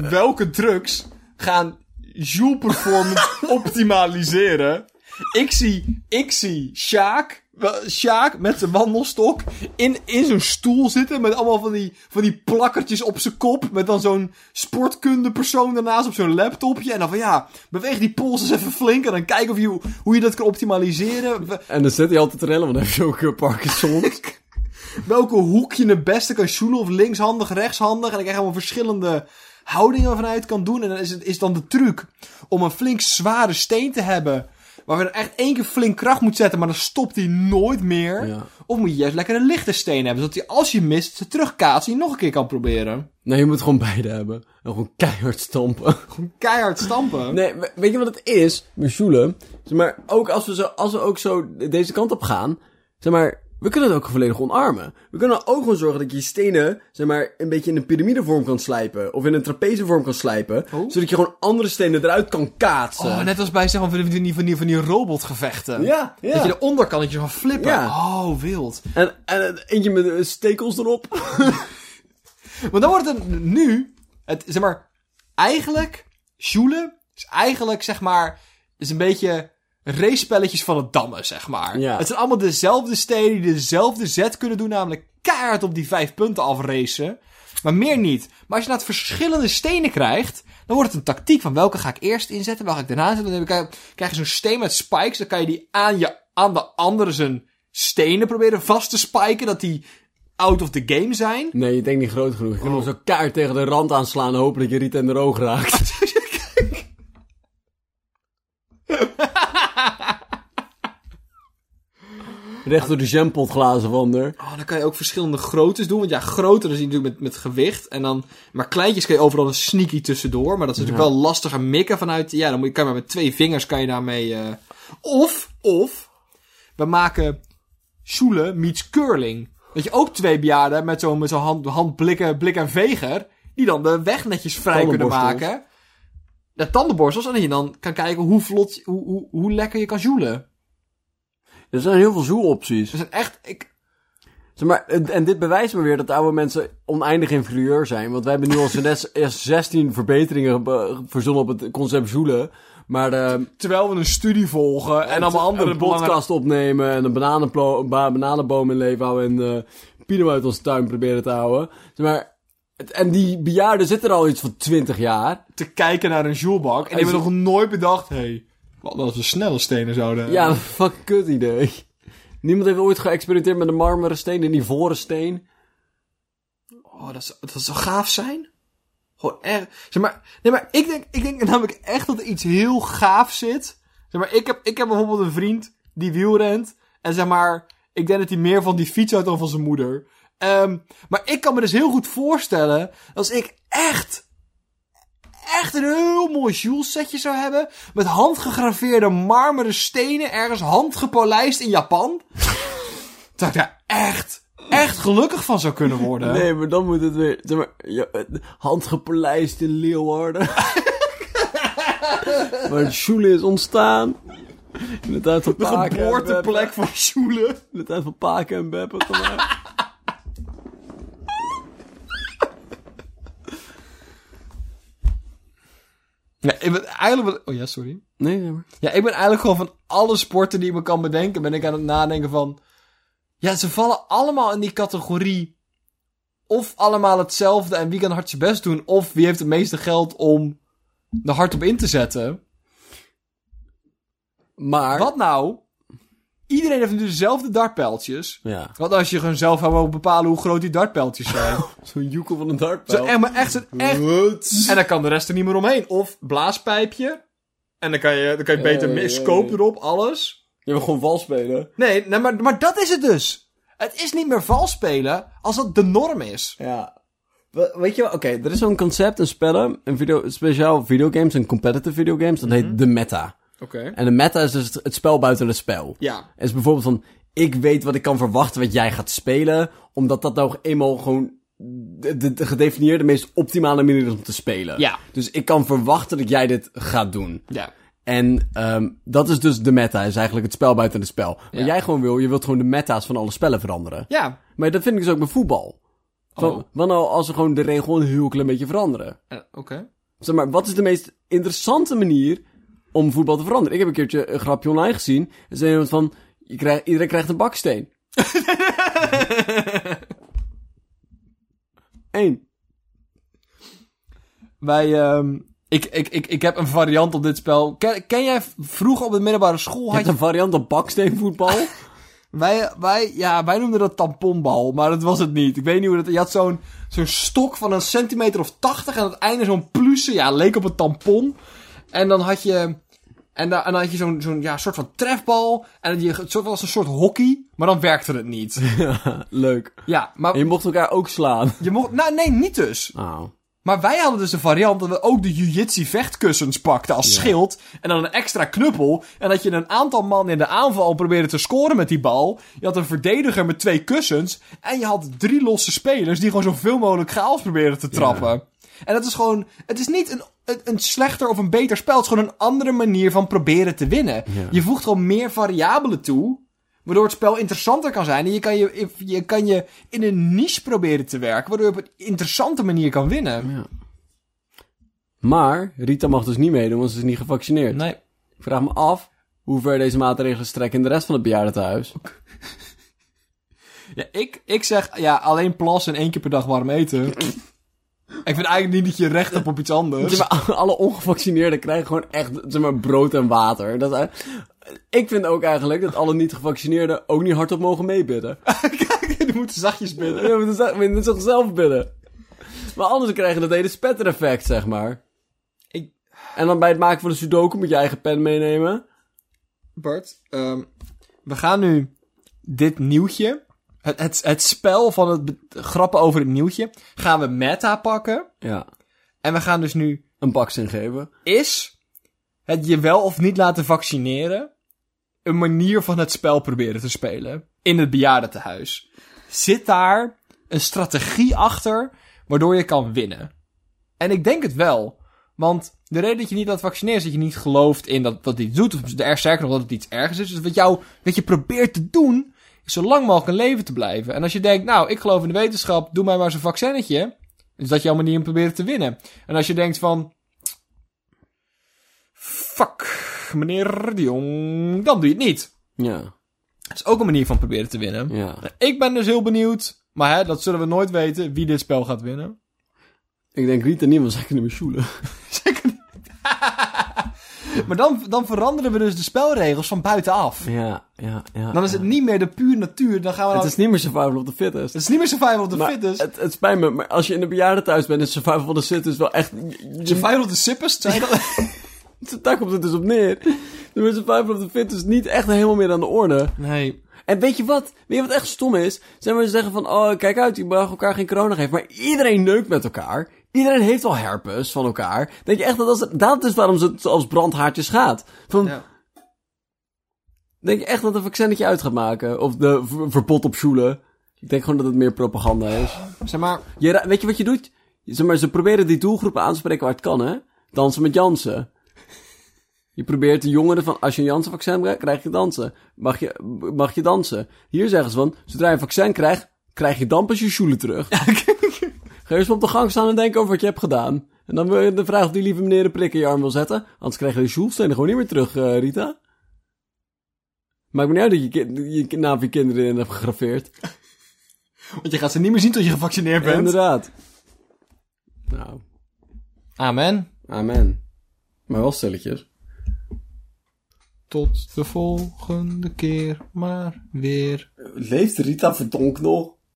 Welke drugs gaan Joule Performance optimaliseren? Ik zie, ik zie Sjaak, Sjaak met zijn wandelstok in, in zo'n stoel zitten met allemaal van die, van die plakkertjes op zijn kop. Met dan zo'n sportkunde persoon daarnaast op zo'n laptopje. En dan van ja, beweeg die pols eens even flink en dan kijken of je, hoe, je dat kan optimaliseren. En dan zit hij altijd te rennen, want dan heb je ook uh, Parkinson's. welke hoek je het beste kan shoelen. Of linkshandig, rechtshandig. En dan krijg je allemaal verschillende houdingen vanuit kan doen. En dan is het is dan de truc om een flink zware steen te hebben. Waar we dan echt één keer flink kracht moet zetten, maar dan stopt hij nooit meer. Ja. Of moet je juist lekker een lichte steen hebben, zodat hij als je mist, ze terugkaatst en je nog een keer kan proberen. Nee, je moet gewoon beide hebben. En gewoon keihard stampen. Keihard stampen. Nee, we- weet je wat het is? Sjoelen. Zeg maar, ook als we, zo, als we ook zo deze kant op gaan. Zeg maar, we kunnen het ook volledig omarmen. We kunnen ook gewoon zorgen dat je je stenen, zeg maar, een beetje in een piramidevorm kan slijpen. Of in een trapezevorm kan slijpen. Oh. Zodat je gewoon andere stenen eruit kan kaatsen. Oh, net als bij zeg maar, van, die, van, die, van die robotgevechten. Ja, ja. Dat je de onderkantjes van flippen. Ja. Oh, wild. En, en eentje met eh, stekels erop. Want dan wordt het nu, het, zeg maar, eigenlijk, Sjoelen is eigenlijk, zeg maar, is een beetje racepelletjes van het dammen, zeg maar. Ja. Het zijn allemaal dezelfde steden die dezelfde zet kunnen doen, namelijk keihard op die vijf punten afracen. Maar meer niet. Maar als je nou verschillende stenen krijgt, dan wordt het een tactiek van welke ga ik eerst inzetten, welke ga ik daarna zetten. Dan heb je- krijg je zo'n steen met spikes, dan kan je die aan, je, aan de andere zijn stenen proberen vast te spiken, dat die out of the game zijn. Nee, je denkt niet groot genoeg. Je kan Oh. zo keihard tegen de rand aanslaan en hopen dat je Rita in de oog raakt. Recht door de jampotglazen van er. Oh, dan kan je ook verschillende groottes doen. Want ja, groter is natuurlijk met, met gewicht. En dan, maar kleintjes kan je overal een sneaky tussendoor. Maar dat is natuurlijk wel lastiger mikken vanuit... Ja, dan moet je, kan je maar met twee vingers kan je daarmee... eh Of, of... We maken Sjoelen meets curling. Dat je ook twee bejaarden met zo'n met zo'n hand, handblikken blik en veger... Die dan de weg netjes vrij kunnen maken. De tandenborstels. En dat je dan kan kijken hoe vlot, hoe, hoe, hoe lekker je kan joelen. Er zijn heel veel zoelopties. Dat is echt... Ik, Zeg maar, en, en dit bewijst me weer dat oude mensen oneindig inferieur zijn. Want wij hebben nu al zo'n net eerst 16 verbeteringen be- verzonnen op het concept zoelen. Maar eh, terwijl we een studie volgen en allemaal andere een podcast opnemen en een bananenplo- bananenboom in leven houden en uh, Pino uit onze tuin proberen te houden. Zeg maar, en die bejaarden zitten er al iets van 20 jaar. te kijken naar een joelbak. En die hebben nog nooit bedacht, hé, hey, wat als we snelle stenen zouden Ja, fucking kut idee. Niemand heeft ooit geëxperimenteerd met een marmeren steen, een ivoren steen. Oh, dat, zou- dat zou gaaf zijn. Gewoon echt. Zeg maar, nee, maar ik denk, ik denk namelijk echt dat er iets heel gaaf zit. Zeg maar, ik heb, ik heb bijvoorbeeld een vriend die wielrent. En zeg maar, ik denk dat hij meer van die fiets houdt dan van zijn moeder. Ehm, maar ik kan me dus heel goed voorstellen, als ik echt, echt een heel mooi Jules setje zou hebben. Met handgegraveerde marmeren stenen, ergens handgepolijst in Japan. dat ik daar echt, echt gelukkig van zou kunnen worden. Nee, maar dan moet het weer, zeg maar, ja, handgepolijst in Leeuwarden. Waar Schule is ontstaan. In de tijd van De geboorteplek van Sjoelen. Beppe. In de tijd van Paken en Beppe. gemaakt. Ja, ik ben eigenlijk... Oh ja, sorry. Nee, nee maar. Ja, ik ben eigenlijk gewoon van alle sporten die ik me kan bedenken, ben ik aan het nadenken van... Ja, ze vallen allemaal in die categorie... Of allemaal hetzelfde en wie kan hard zijn best doen, of wie heeft het meeste geld om er hard op in te zetten. Maar... Wat nou? Iedereen heeft nu dezelfde dartpijltjes. Ja. Wat als je gewoon zelf zou bepalen hoe groot die dartpijltjes zijn? Zo'n joekel van een Zo dartpijl. echt, maar echt, echt... Wat? En dan kan de rest er niet meer omheen. Of blaaspijpje. En dan kan je, dan kan je beter ja, scope erop, alles. Je wil gewoon vals spelen. Nee, nee maar, maar dat is het dus. Het is niet meer vals spelen als dat de norm is. Ja. We- Weet je wel, oké, er is zo'n concept in spellen, een video, speciaal videogames en competitive videogames, dat heet de meta. Oké. En de meta is dus het, het spel buiten het spel. Ja. Het is bijvoorbeeld van, ik weet wat ik kan verwachten wat jij gaat spelen, omdat dat nou eenmaal gewoon de, de, de gedefinieerde meest optimale manier is om te spelen. Ja. Dus ik kan verwachten dat jij dit gaat doen. Ja. En ehm, dat is dus de meta, is eigenlijk het spel buiten het spel. Wat Ja. jij gewoon wil, je wilt gewoon de meta's van alle spellen veranderen. Ja. Maar dat vind ik dus ook bij voetbal. Van, Oh. Wat nou als we gewoon de regel een heel klein beetje veranderen? Eh, Oké. Zeg maar, wat is de meest interessante manier om voetbal te veranderen? Ik heb een keertje een grapje online gezien. Er zei iemand van, je iedereen krijgt een baksteen. Eén. Wij, ehm ik, ik, ik, ik heb een variant op dit spel. Ken, ken jij vroeger op de middelbare school? Had je, een variant op baksteenvoetbal. wij, wij, ja, wij noemden dat tamponbal, maar dat was het niet. Ik weet niet hoe dat... Je had zo'n zo'n stok van een centimeter of tachtig en aan het einde zo'n plussen. Ja, leek op een tampon. En dan had je... En, da, en dan had je zo'n zo'n ja, soort van trefbal. En je het was een soort hockey, maar dan werkte het niet. ja, leuk. Ja, maar En je mocht elkaar ook slaan. je mocht... Nou, nee, niet dus. Oh. Maar wij hadden dus de variant dat we ook de jiu-jitsu vechtkussens pakten als schild. En dan een extra knuppel. En dat je een aantal man in de aanval probeerde te scoren met die bal. Je had een verdediger met twee kussens. En je had drie losse spelers die gewoon zoveel mogelijk chaos probeerden te trappen. En dat is gewoon... Het is niet een, een, een slechter of een beter spel. Het is gewoon een andere manier van proberen te winnen. Ja. Je voegt gewoon meer variabelen toe. Waardoor het spel interessanter kan zijn. En je kan je, je kan je in een niche proberen te werken. Waardoor je op een interessante manier kan winnen. Ja. Maar Rita mag dus niet meedoen, want ze is niet gevaccineerd. Nee. Ik vraag me af hoe ver deze maatregelen strekken in de rest van het bejaardentehuis. Ja, ik, ik zeg, ja, alleen plassen en één keer per dag warm eten. ik vind eigenlijk niet dat je recht hebt op iets anders. Maar, alle ongevaccineerden krijgen gewoon echt zeg maar, brood en water. Dat, is- ik vind ook eigenlijk dat alle niet-gevaccineerden ook niet hardop mogen meebidden. Kijk, die moeten zachtjes bidden. Ja, maar dat is zichzelf bidden. Maar anders krijg je dat hele spetter-effect, zeg maar. Ik- En dan bij het maken van de sudoku moet je eigen pen meenemen. Bart, ehm, we gaan nu dit nieuwtje, het, het, het spel van het grappen over het nieuwtje, gaan we meta pakken. Ja, En we gaan dus nu, een baksteen geven. is het je wel of niet laten vaccineren een manier van het spel proberen te spelen in het bejaardentehuis? Zit daar een strategie achter waardoor je kan winnen? En ik denk het wel. Want de reden dat je niet laat vaccineren is dat je niet gelooft in dat, dat iets doet. Of er sterker nog dat het iets ergens is. Dus wat, jou, wat je probeert te doen, zo lang mogelijk in leven te blijven. En als je denkt, nou, ik geloof in de wetenschap, doe mij maar zo'n vaccinetje. Is dat jouw manier om proberen te winnen. En als je denkt van, fuck, meneer de Jong, dan doe je het niet. Ja, Dat is ook een manier van proberen te winnen. ja. Ik ben dus heel benieuwd, maar hè, dat zullen we nooit weten, wie dit spel gaat winnen. Ik denk Rita niet, want zij kunnen me sjoelen. Maar dan, dan veranderen we dus de spelregels van buitenaf. Ja, ja, ja. Dan is het niet meer de puur natuur. Dan gaan we Het dan... is niet meer survival of the fittest. Het is niet meer survival of the Maar fittest. het, het spijt me, maar als je in de bejaardentehuis bent, is survival of the fittest wel echt... Survival of the sippest? Zijn dat... daar komt het dus op neer. De survival of the fittest is niet echt helemaal meer aan de orde. Nee. En weet je wat? Weet je wat echt stom is? Zijn we ze zeggen van, oh, kijk uit, je mag elkaar geen corona geven. Maar iedereen neukt met elkaar. Iedereen heeft al herpes van elkaar. Denk je echt dat dat is, dat is waarom het als brandhaartjes gaat? Van, Ja. Denk je echt dat een vaccinetje uit gaat maken? Of de v- verbod op sjoelen? Ik denk gewoon dat het meer propaganda is. Zeg maar... Je, weet je wat je doet? Zeg maar, ze proberen die doelgroepen aan te spreken waar het kan, hè? Dansen met Jansen. Je probeert de jongeren van, als je een Janssen-vaccin krijgt, krijg je dansen. Mag je, mag je dansen. Hier zeggen ze van, zodra je een vaccin krijgt, krijg je dan pas je schoenen terug. Ga eerst op de gang staan en denken over wat je hebt gedaan. En dan wil je de vraag of die lieve meneer een prik in je arm wil zetten. Anders krijg je de sjoelstenen gewoon niet meer terug, eh, Rita. Maakt me niet uit dat je, je naam van je kinderen in hebt gegraveerd. Want je gaat ze niet meer zien tot je gevaccineerd Ja, inderdaad. Nou, Amen. amen. Maar wel stilletjes. Tot de volgende keer maar weer. Leeft Rita Verdonk nog?